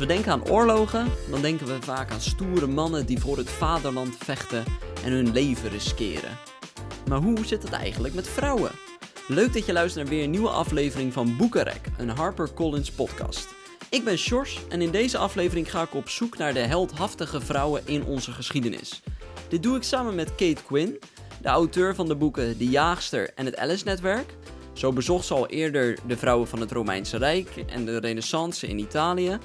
we denken aan oorlogen, dan denken we vaak aan stoere mannen die voor het vaderland vechten en hun leven riskeren. Maar hoe zit het eigenlijk met vrouwen? Leuk dat je luistert naar weer een nieuwe aflevering van Boekenrek, een HarperCollins podcast. Ik ben Sjors en in deze aflevering ga ik op zoek naar de heldhaftige vrouwen in onze geschiedenis. Dit doe ik samen met Kate Quinn, de auteur van de boeken De Jaagster en het Alice-netwerk. Zo bezocht ze al eerder de vrouwen van het Romeinse Rijk en de Renaissance in Italië.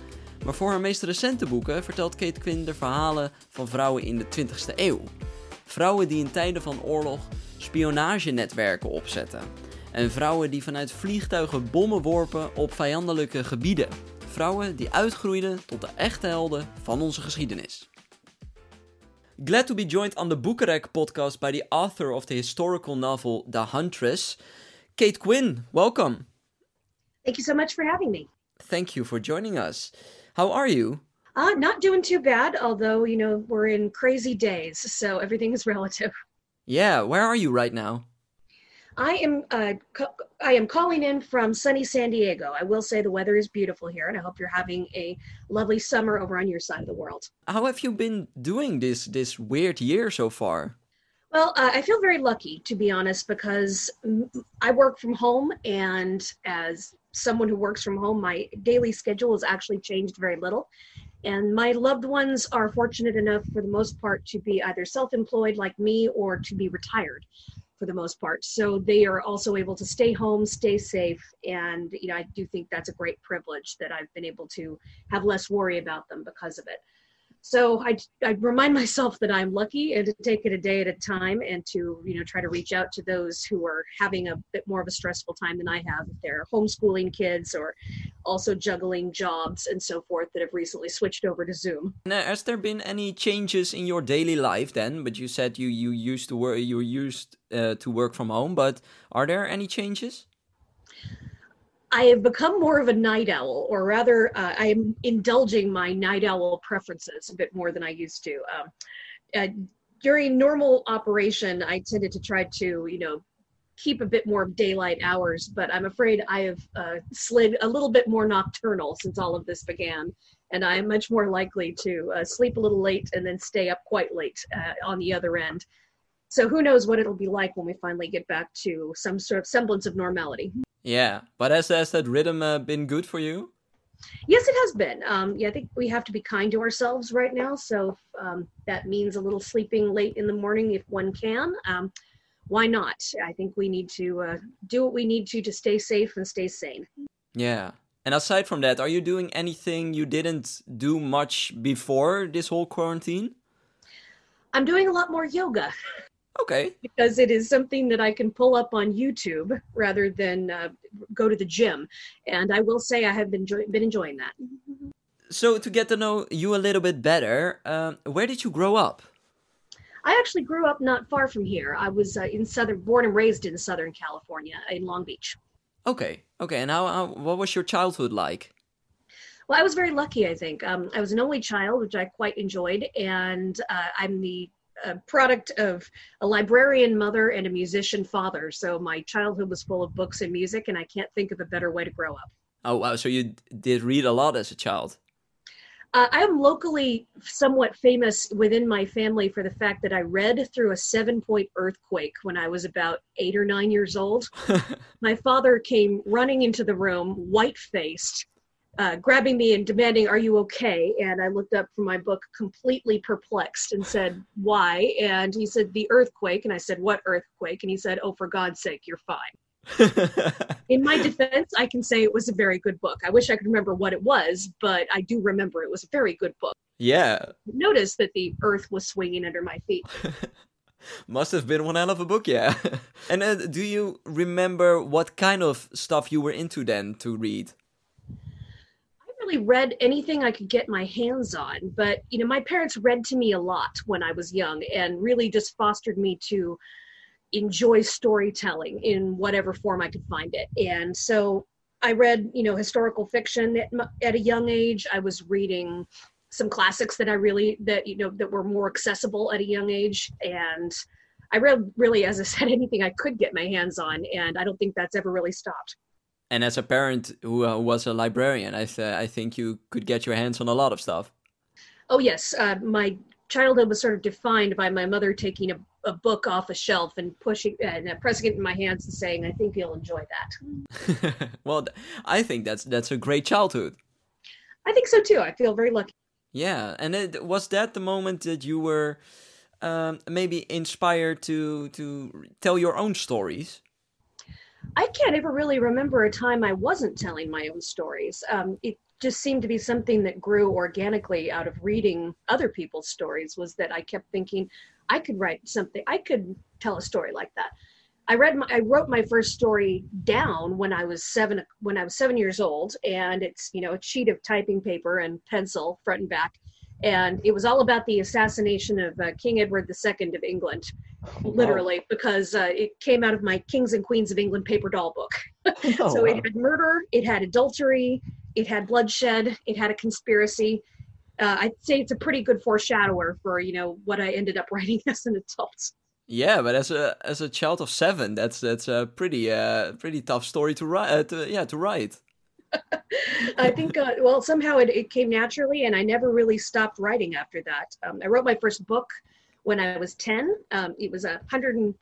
Maar voor haar meest recente boeken vertelt Kate Quinn de verhalen van vrouwen in de 20e eeuw. Vrouwen die in tijden van oorlog spionagenetwerken opzetten. En vrouwen die vanuit vliegtuigen bommen worpen op vijandelijke gebieden. Vrouwen die uitgroeiden tot de echte helden van onze geschiedenis. Glad to be joined on the Boekenrek podcast by the author of the historical novel The Huntress, Kate Quinn. Welcome. Thank you so much for having me. Thank you for joining us. How are you? Uh, not doing too bad, although, you know, we're in crazy days, so everything is relative. Yeah, where are you right now? I am uh, co- I am calling in from sunny San Diego. I will say the weather is beautiful here, and I hope you're having a lovely summer over on your side of the world. How have you been doing this this weird year so far? Well, uh, I feel very lucky, to be honest, because I work from home, and as someone who works from home, my daily schedule has actually changed very little. And my loved ones are fortunate enough, for the most part, to be either self employed like me or to be retired for the most part. So they are also able to stay home, stay safe. And, you know, I do think that's a great privilege that I've been able to have less worry about them because of it so I, I remind myself that I'm lucky and to take it a day at a time and to you know try to reach out to those who are having a bit more of a stressful time than I have if they're homeschooling kids or also juggling jobs and so forth that have recently switched over to Zoom. Now, has there been any changes in your daily life then? But you said you you used to work you used uh, to work from home, but are there any changes? I have become more of a night owl, or rather, uh, I am indulging my night owl preferences a bit more than I used to. Um, uh, during normal operation, I tended to try to, you know, keep a bit more daylight hours, but I'm afraid I have uh, slid a little bit more nocturnal since all of this began. And I am much more likely to uh, sleep a little late and then stay up quite late uh, on the other end. So who knows what it'll be like when we finally get back to some sort of semblance of normality. Yeah, but has, has that rhythm uh, been good for you? Yes, it has been. Um, yeah, I think we have to be kind to ourselves right now. So um, that means a little sleeping late in the morning if one can. Um, why not? I think we need to uh, do what we need to to stay safe and stay sane. Yeah. And aside from that, are you doing anything you didn't do much before this whole quarantine? I'm doing a lot more yoga. Okay. Because it is something that I can pull up on YouTube rather than uh, go to the gym, and I will say I have been enjoy- been enjoying that. So to get to know you a little bit better, uh, where did you grow up? I actually grew up not far from here. I was uh, in southern, born and raised in Southern California, in Long Beach. Okay, okay. And how, how what was your childhood like? Well, I was very lucky. I think um, I was an only child, which I quite enjoyed, and uh, I'm the a product of a librarian mother and a musician father. So my childhood was full of books and music, and I can't think of a better way to grow up. Oh, wow. So you did read a lot as a child? Uh, I'm locally somewhat famous within my family for the fact that I read through a seven point earthquake when I was about eight or nine years old. my father came running into the room, white faced, uh, grabbing me and demanding, Are you okay? And I looked up from my book completely perplexed and said, Why? And he said, The earthquake. And I said, What earthquake? And he said, Oh, for God's sake, you're fine. In my defense, I can say it was a very good book. I wish I could remember what it was, but I do remember it was a very good book. Yeah. Notice that the earth was swinging under my feet. Must have been one hell of a book, yeah. and uh, do you remember what kind of stuff you were into then to read? Really read anything I could get my hands on, but you know, my parents read to me a lot when I was young and really just fostered me to enjoy storytelling in whatever form I could find it. And so I read, you know, historical fiction at, at a young age. I was reading some classics that I really that you know that were more accessible at a young age and I read really as I said anything I could get my hands on and I don't think that's ever really stopped. And as a parent who, uh, was a librarian, I, th- I think you could get your hands on a lot of stuff. Oh, yes. Uh, my childhood was sort of defined by my mother taking a, a book off a shelf and pushing and uh, pressing it in my hands and saying, "I think you'll enjoy that." well, I think that's that's a great childhood. I think so too. I feel very lucky. Yeah, and it, was that the moment that you were um, maybe inspired to to tell your own stories? I can't ever really remember a time I wasn't telling my own stories. Um, it just seemed to be something that grew organically out of reading other people's stories. Was that I kept thinking I could write something, I could tell a story like that. I read my, I wrote my first story down when I was seven when I was seven years old, and it's you know a sheet of typing paper and pencil front and back, and it was all about the assassination of uh, King Edward II of England, literally wow. because uh, it came out of my Kings and Queens of England paper doll book. oh, so wow. it had murder, it had adultery, it had bloodshed, it had a conspiracy. Uh, I'd say it's a pretty good foreshadower for you know what I ended up writing as an adult. Yeah, but as a as a child of seven, that's that's a pretty uh pretty tough story to write. Uh, to, yeah, to write. I think uh, well somehow it, it came naturally, and I never really stopped writing after that. Um, I wrote my first book when I was ten. Um, it was a hundred and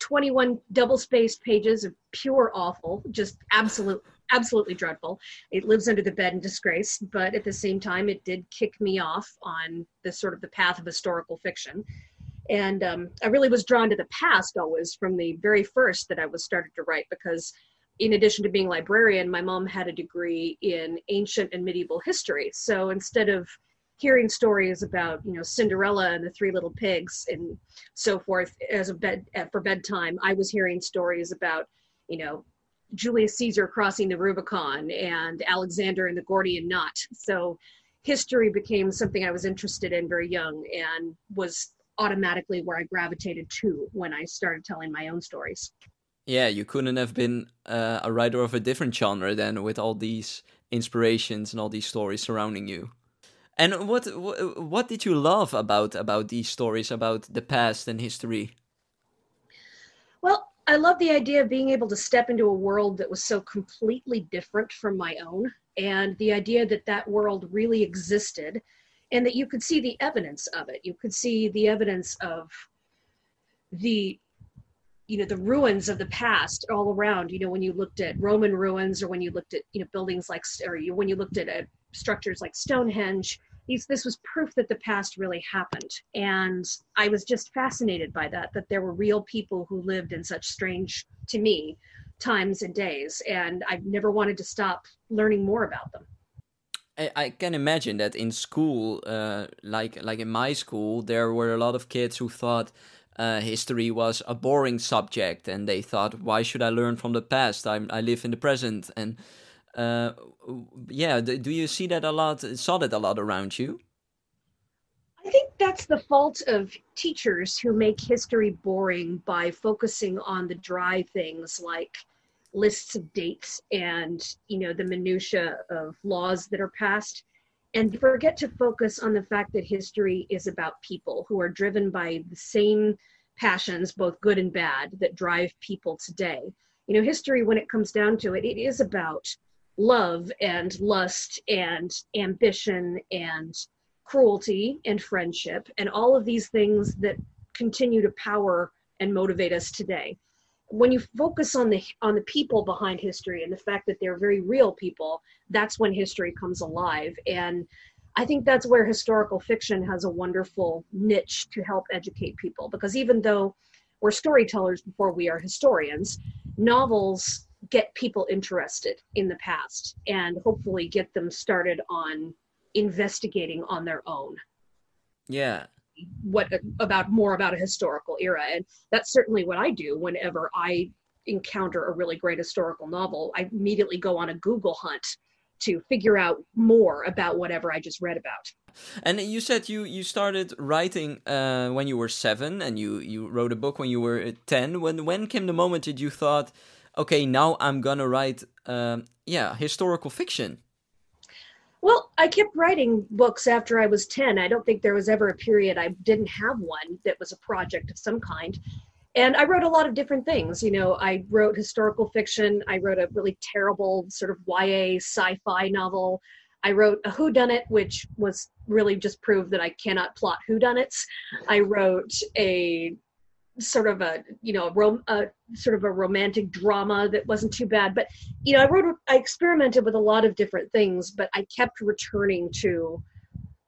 twenty-one double-spaced pages of pure awful, just absolute absolutely dreadful. It lives under the bed in disgrace, but at the same time, it did kick me off on the sort of the path of historical fiction and um, i really was drawn to the past always from the very first that i was started to write because in addition to being librarian my mom had a degree in ancient and medieval history so instead of hearing stories about you know cinderella and the three little pigs and so forth as a bed uh, for bedtime i was hearing stories about you know julius caesar crossing the rubicon and alexander and the gordian knot so history became something i was interested in very young and was automatically where I gravitated to when I started telling my own stories. Yeah, you couldn't have been uh, a writer of a different genre then with all these inspirations and all these stories surrounding you. And what what did you love about about these stories about the past and history? Well, I love the idea of being able to step into a world that was so completely different from my own and the idea that that world really existed and that you could see the evidence of it. You could see the evidence of the you know the ruins of the past all around you know when you looked at roman ruins or when you looked at you know buildings like or you, when you looked at uh, structures like stonehenge these, this was proof that the past really happened and i was just fascinated by that that there were real people who lived in such strange to me times and days and i've never wanted to stop learning more about them I, can imagine that in school, uh, like like in my school, there were a lot of kids who thought uh, history was a boring subject, and they thought, "Why should I learn from the past? I I live in the present." And uh, yeah, do you see that a lot? Saw that a lot around you? I think that's the fault of teachers who make history boring by focusing on the dry things like lists of dates and you know the minutia of laws that are passed and forget to focus on the fact that history is about people who are driven by the same passions both good and bad that drive people today you know history when it comes down to it it is about love and lust and ambition and cruelty and friendship and all of these things that continue to power and motivate us today. When you focus on the on the people behind history and the fact that they're very real people that's when history comes alive. And i think that's where historical fiction has a wonderful niche to help educate people because even though we're storytellers before we are historians novels get people interested in the past and hopefully get them started on investigating on their own. Yeah. What about more about a historical era. And that's certainly what i do whenever i encounter a really great historical novel. I immediately go on a google hunt to figure out more about whatever i just read about. And you said you you started writing uh, when you were seven and you you wrote a book when you were 10 when when came the moment that you thought okay now i'm gonna write um, yeah historical fiction well, I kept writing books after I was 10. I don't think there was ever a period I didn't have one that was a project of some kind. and I wrote a lot of different things. You know, I wrote historical fiction. I wrote a really terrible sort of YA sci-fi novel. I wrote a whodunit, which was really just proved that I cannot plot whodunits. I wrote a sort of a you know a, rom- a sort of a romantic drama that wasn't too bad. But you know, I wrote I experimented with a lot of different things, but I kept returning to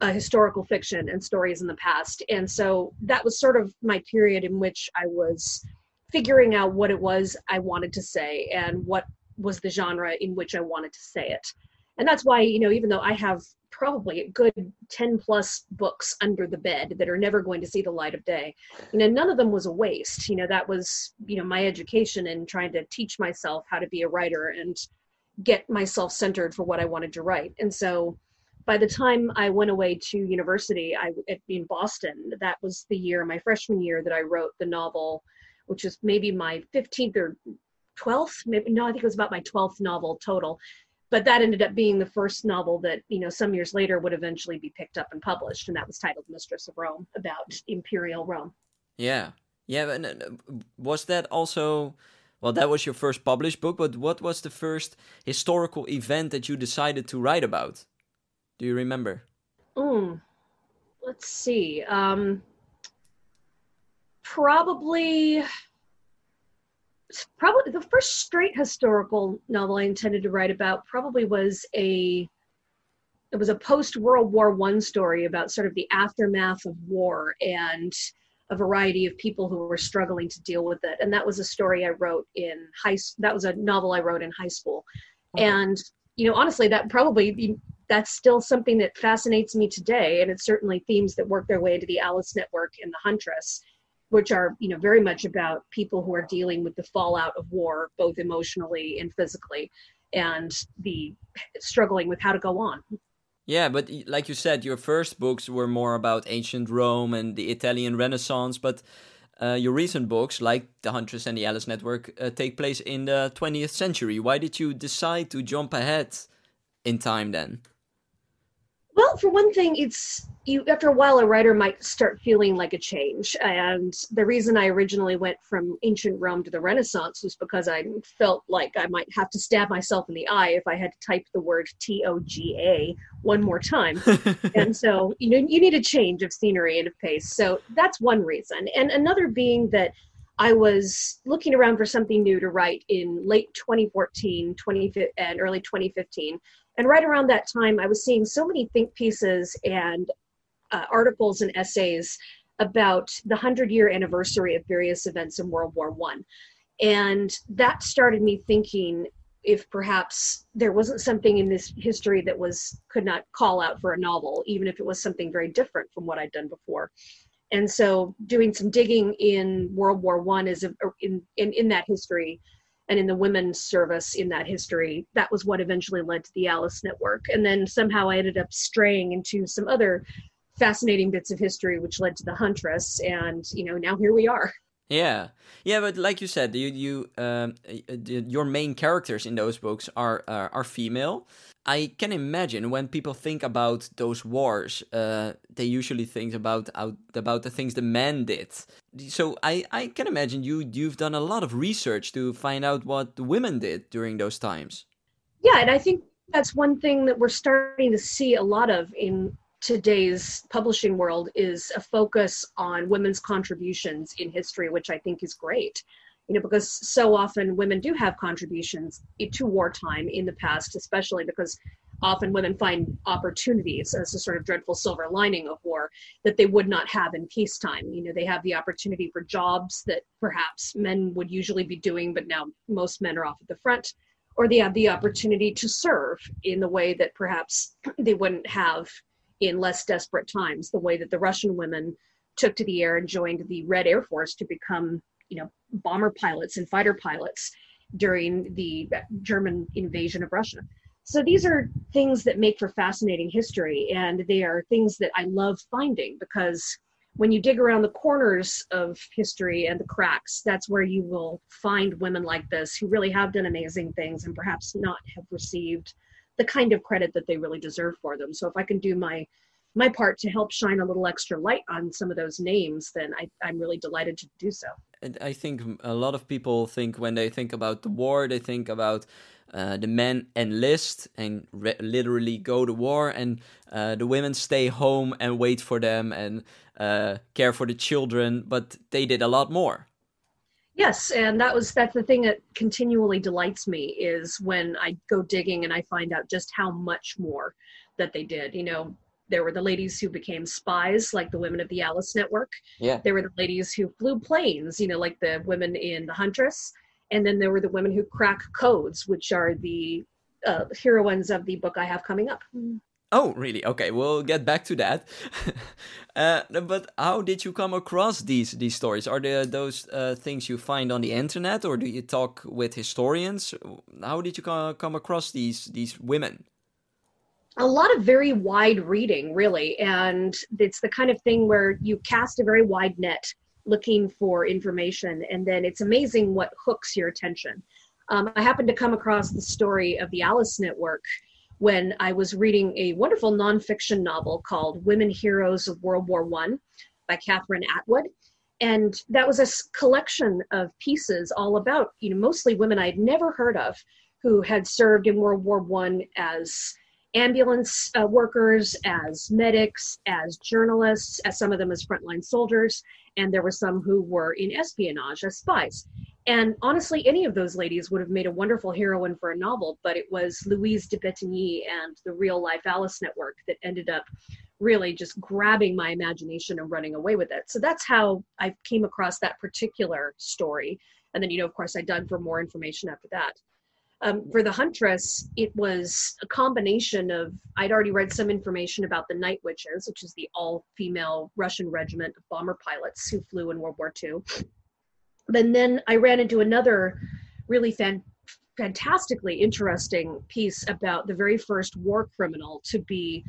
uh, historical fiction and stories in the past. And so that was sort of my period in which I was figuring out what it was I wanted to say and what was the genre in which I wanted to say it. And that's why, you know, even though I have probably a good 10 plus books under the bed that are never going to see the light of day, you know, none of them was a waste. You know, that was, you know, my education and trying to teach myself how to be a writer and get myself centered for what I wanted to write. And so, by the time I went away to university, I in Boston. That was the year, my freshman year, that I wrote the novel, which is maybe my 15th or 12th. Maybe no, I think it was about my 12th novel total. But that ended up being the first novel that you know some years later would eventually be picked up and published, and that was titled Mistress of Rome, about imperial Rome. Yeah, yeah. And was that also? Well, that was your first published book, but what was the first historical event that you decided to write about? Do you remember? Mm, let's see. Um, probably, probably the first straight historical novel I intended to write about probably was a it was a post World War One story about sort of the aftermath of war and a variety of people who were struggling to deal with it. And that was a story I wrote in high. That was a novel I wrote in high school, and you know, honestly, that probably that's still something that fascinates me today and it's certainly themes that work their way into the alice network and the huntress which are you know very much about people who are dealing with the fallout of war both emotionally and physically and the struggling with how to go on yeah but like you said your first books were more about ancient rome and the italian renaissance but uh, your recent books, like The Huntress and the Alice Network, uh, take place in the 20th century. Why did you decide to jump ahead in time then? Well, for one thing, it's you after a while a writer might start feeling like a change. And the reason I originally went from ancient Rome to the Renaissance was because I felt like I might have to stab myself in the eye if I had to type the word T O G A one more time. and so you know you need a change of scenery and of pace. So that's one reason. And another being that I was looking around for something new to write in late 2014, 20, and early 2015 and right around that time, I was seeing so many think pieces and uh, articles and essays about the 100 year anniversary of various events in World War One. And that started me thinking if perhaps there wasn't something in this history that was could not call out for a novel, even if it was something very different from what I'd done before. And so doing some digging in World War One is in, in, in that history and in the women's service in that history. That was what eventually led to the Alice Network. And then somehow I ended up straying into some other fascinating bits of history, which led to the Huntress. And, you know, now here we are. Yeah, yeah, but like you said, you you um, your main characters in those books are uh, are female. I can imagine when people think about those wars, uh, they usually think about out, about the things the men did. So I, I can imagine you you've done a lot of research to find out what the women did during those times. Yeah, and I think that's one thing that we're starting to see a lot of in today's publishing world is a focus on women's contributions in history, which I think is great. You know, because so often women do have contributions to wartime in the past, especially because often women find opportunities as a sort of dreadful silver lining of war that they would not have in peacetime. You know, they have the opportunity for jobs that perhaps men would usually be doing, but now most men are off at the front, or they have the opportunity to serve in the way that perhaps they wouldn't have in less desperate times, the way that the Russian women took to the air and joined the Red Air Force to become, you know, bomber pilots and fighter pilots during the German invasion of Russia. So these are things that make for fascinating history, and they are things that I love finding because when you dig around the corners of history and the cracks, that's where you will find women like this who really have done amazing things and perhaps not have received the kind of credit that they really deserve for them. So if I can do my my part to help shine a little extra light on some of those names, then I, I'm really delighted to do so. And I think a lot of people think when they think about the war, they think about uh, the men enlist and re- literally go to war, and uh, the women stay home and wait for them and uh, care for the children. But they did a lot more. Yes, and that was that's the thing that continually delights me is when I go digging and I find out just how much more that they did. You know, there were the ladies who became spies, like the women of the Alice Network. Yeah. There were the ladies who flew planes, you know, like the women in The Huntress. And then there were the women who crack codes, which are the uh, heroines of the book I have coming up. Oh, really? Okay, we'll get back to that. uh, but how did you come across these these stories? Are there those uh, things you find on the internet, or do you talk with historians? How did you come across these these women? a lot of very wide reading, really. And it's the kind of thing where you cast a very wide net looking for information, and then it's amazing what hooks your attention. Um, I happened to come across the story of the Alice Network when I was reading a wonderful nonfiction novel called Women Heroes of World War One by Kathryn Atwood. And that was a collection of pieces all about, you know, mostly women I'd never heard of who had served in World War One as ambulance uh, workers, as medics, as journalists, as some of them as frontline soldiers, and there were some who were in espionage as spies. And honestly, any of those ladies would have made a wonderful heroine for a novel, but it was Louise de Bettignies and the Real Life Alice Network that ended up really just grabbing my imagination and running away with it. So that's how I came across that particular story. And then, you know, of course, I dug for more information after that. Um, for the Huntress, it was a combination of I'd already read some information about the Night Witches, which is the all-female Russian regiment of bomber pilots who flew in World War II. And then I ran into another really fan- fantastically interesting piece about the very first war criminal to be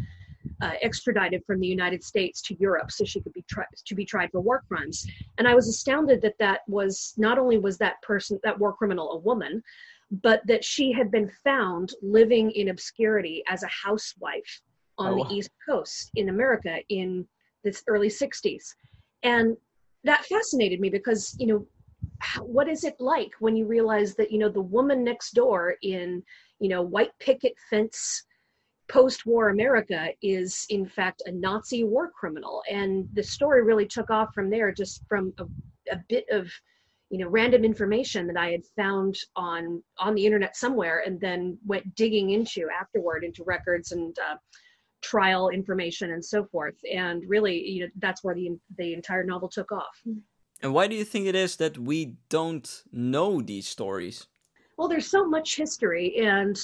uh, extradited from the United States to Europe so she could be tried to be tried for war crimes. And I was astounded that that was not only was that person that war criminal a woman, but that she had been found living in obscurity as a housewife on oh. the East Coast in America in the early 60s. And that fascinated me because, you know, what is it like when you realize that, you know, the woman next door in, you know, white picket fence post war America is, in fact, a Nazi war criminal? And the story really took off from there, just from a, a bit of you know random information that i had found on on the internet somewhere and then went digging into afterward into records and uh, trial information and so forth. And really you know that's where the the entire novel took off and why do you think it is that we don't know these stories? Well there's so much history and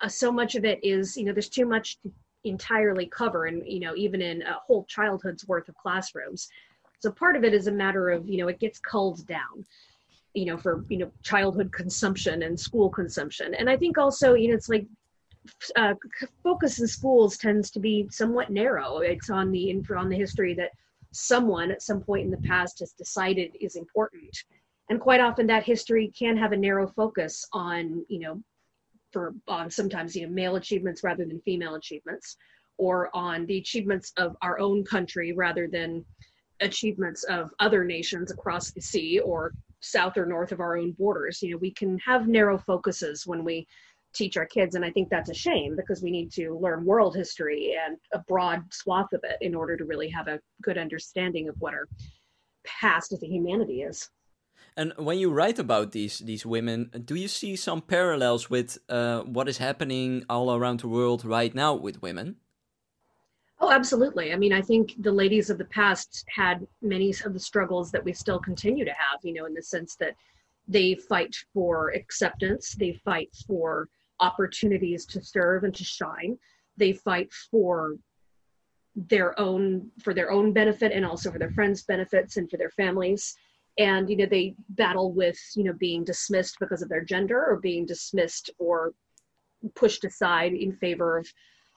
uh, so much of it is you know there's too much to entirely cover and you know even in a whole childhood's worth of classrooms. So part of it is a matter of you know it gets culled down you know for you know childhood consumption and school consumption. And i think also you know it's like uh, focus in schools tends to be somewhat narrow. It's on the on the history that someone at some point in the past has decided is important and quite often that history can have a narrow focus on you know for on sometimes you know male achievements rather than female achievements or on the achievements of our own country rather than achievements of other nations across the sea or south or north of our own borders. You know, we can have narrow focuses when we teach our kids, and I think that's a shame because we need to learn world history and a broad swath of it in order to really have a good understanding of what our past as a humanity is. And when you write about these these women, do you see some parallels with uh, what is happening all around the world right now with women? Oh, absolutely. I mean, I think the ladies of the past had many of the struggles that we still continue to have, you know, in the sense that they fight for acceptance, they fight for opportunities to serve and to shine, they fight for their own for their own benefit and also for their friends benefits and for their families and you know they battle with you know being dismissed because of their gender or being dismissed or pushed aside in favor of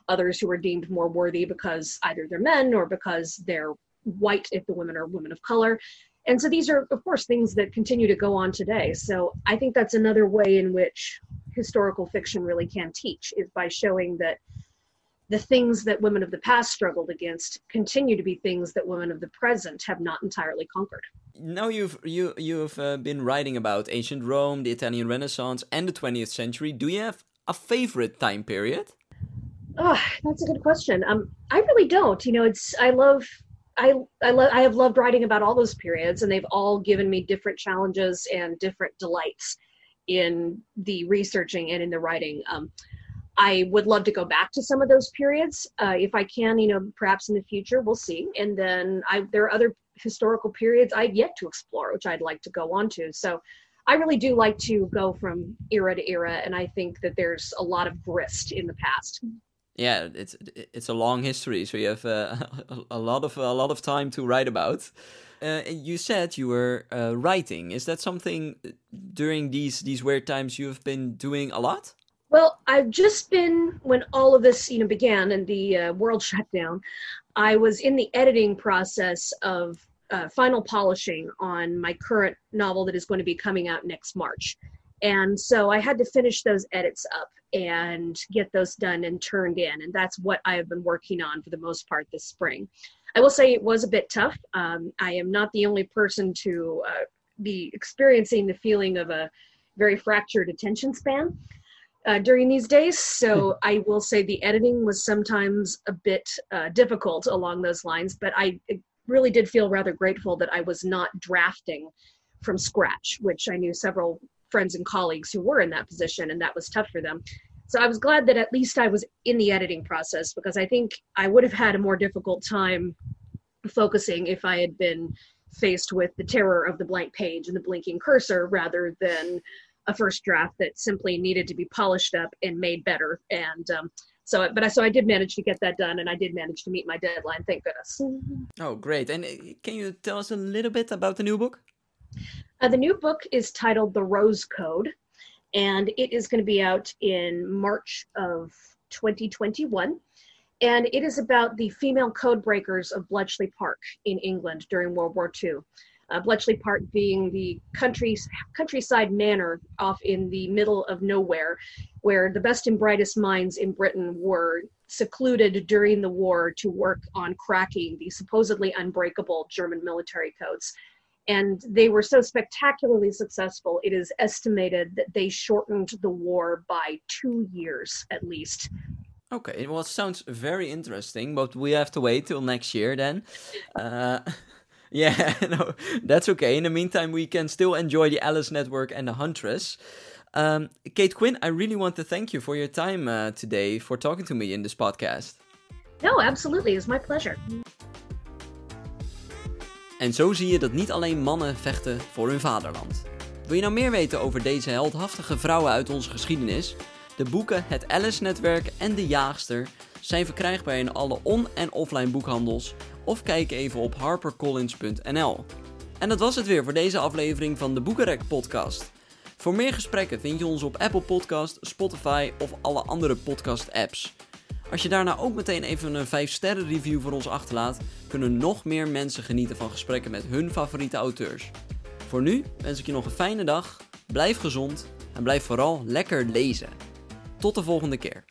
others who are deemed more worthy because either they're men or because they're white if the women are women of color. And so these are, of course, things that continue to go on today. So I think that's another way in which historical fiction really can teach is by showing that the things that women of the past struggled against continue to be things that women of the present have not entirely conquered. Now you've you you've uh, been writing about ancient Rome, the Italian Renaissance, and the 20th century. Do you have a favorite time period? Oh, that's a good question. Um, I really don't. You know, it's I love I I I have loved writing about all those periods, and they've all given me different challenges and different delights in the researching and in the writing. Um, I would love to go back to some of those periods uh, if I can. You know, perhaps in the future, we'll see. And then I, there are other historical periods I've yet to explore, which I'd like to go on to. So I really do like to go from era to era, and I think that there's a lot of grist in the past. Yeah, it's it's a long history, so you have uh, a lot of a lot of time to write about. Uh, you said you were uh, writing. Is that something during these these weird times you have been doing a lot? Well, I've just been when all of this, you know, began and the uh, world shut down. I was in the editing process of uh, final polishing on my current novel that is going to be coming out next March, and so I had to finish those edits up and get those done and turned in, and that's what I have been working on for the most part this spring. I will say it was a bit tough. Um, I am not the only person to uh, be experiencing the feeling of a very fractured attention span uh, during these days. So I will say the editing was sometimes a bit uh, difficult along those lines, but I really did feel rather grateful that I was not drafting from scratch, which I knew several friends and colleagues who were in that position, and that was tough for them. So I was glad that at least I was in the editing process because I think I would have had a more difficult time focusing if I had been faced with the terror of the blank page and the blinking cursor rather than a first draft that simply needed to be polished up and made better. And um, so, but I so I did manage to get that done, and I did manage to meet my deadline. Thank goodness. Oh, great! And uh, can you tell us a little bit about the new book? Uh, the new book is titled The Rose Code, and it is going to be out in March of 2021. And it is about the female code breakers of Bletchley Park in England during World War II uh, Bletchley Park being the country, countryside manor off in the middle of nowhere, where the best and brightest minds in Britain were secluded during the war to work on cracking the supposedly unbreakable German military codes. And they were so spectacularly successful, it is estimated that they shortened the war by two years at least. Okay, well, it sounds very interesting, but we have to wait till next year then. Uh, Yeah, no, that's okay. In the meantime, we can still enjoy the Alice Network and the Huntress. Um, Kate Quinn, I really want to thank you for your time uh, today for talking to me in this podcast. No, absolutely. It's my pleasure. En zo zie je dat niet alleen mannen vechten voor hun vaderland. Wil je nou meer weten over deze heldhaftige vrouwen uit onze geschiedenis? De boeken Het Alice-netwerk en De Jaagster zijn verkrijgbaar in alle on- en offline boekhandels of kijk even op harpercollins.nl. En dat was het weer voor deze aflevering van de Boekenrek podcast. Voor meer gesprekken vind je ons op Apple Podcast, Spotify of alle andere podcast apps. Als je daarna ook meteen even een 5 sterren review voor ons achterlaat, kunnen nog meer mensen genieten van gesprekken met hun favoriete auteurs. Voor nu wens ik je nog een fijne dag, blijf gezond en blijf vooral lekker lezen. Tot de volgende keer.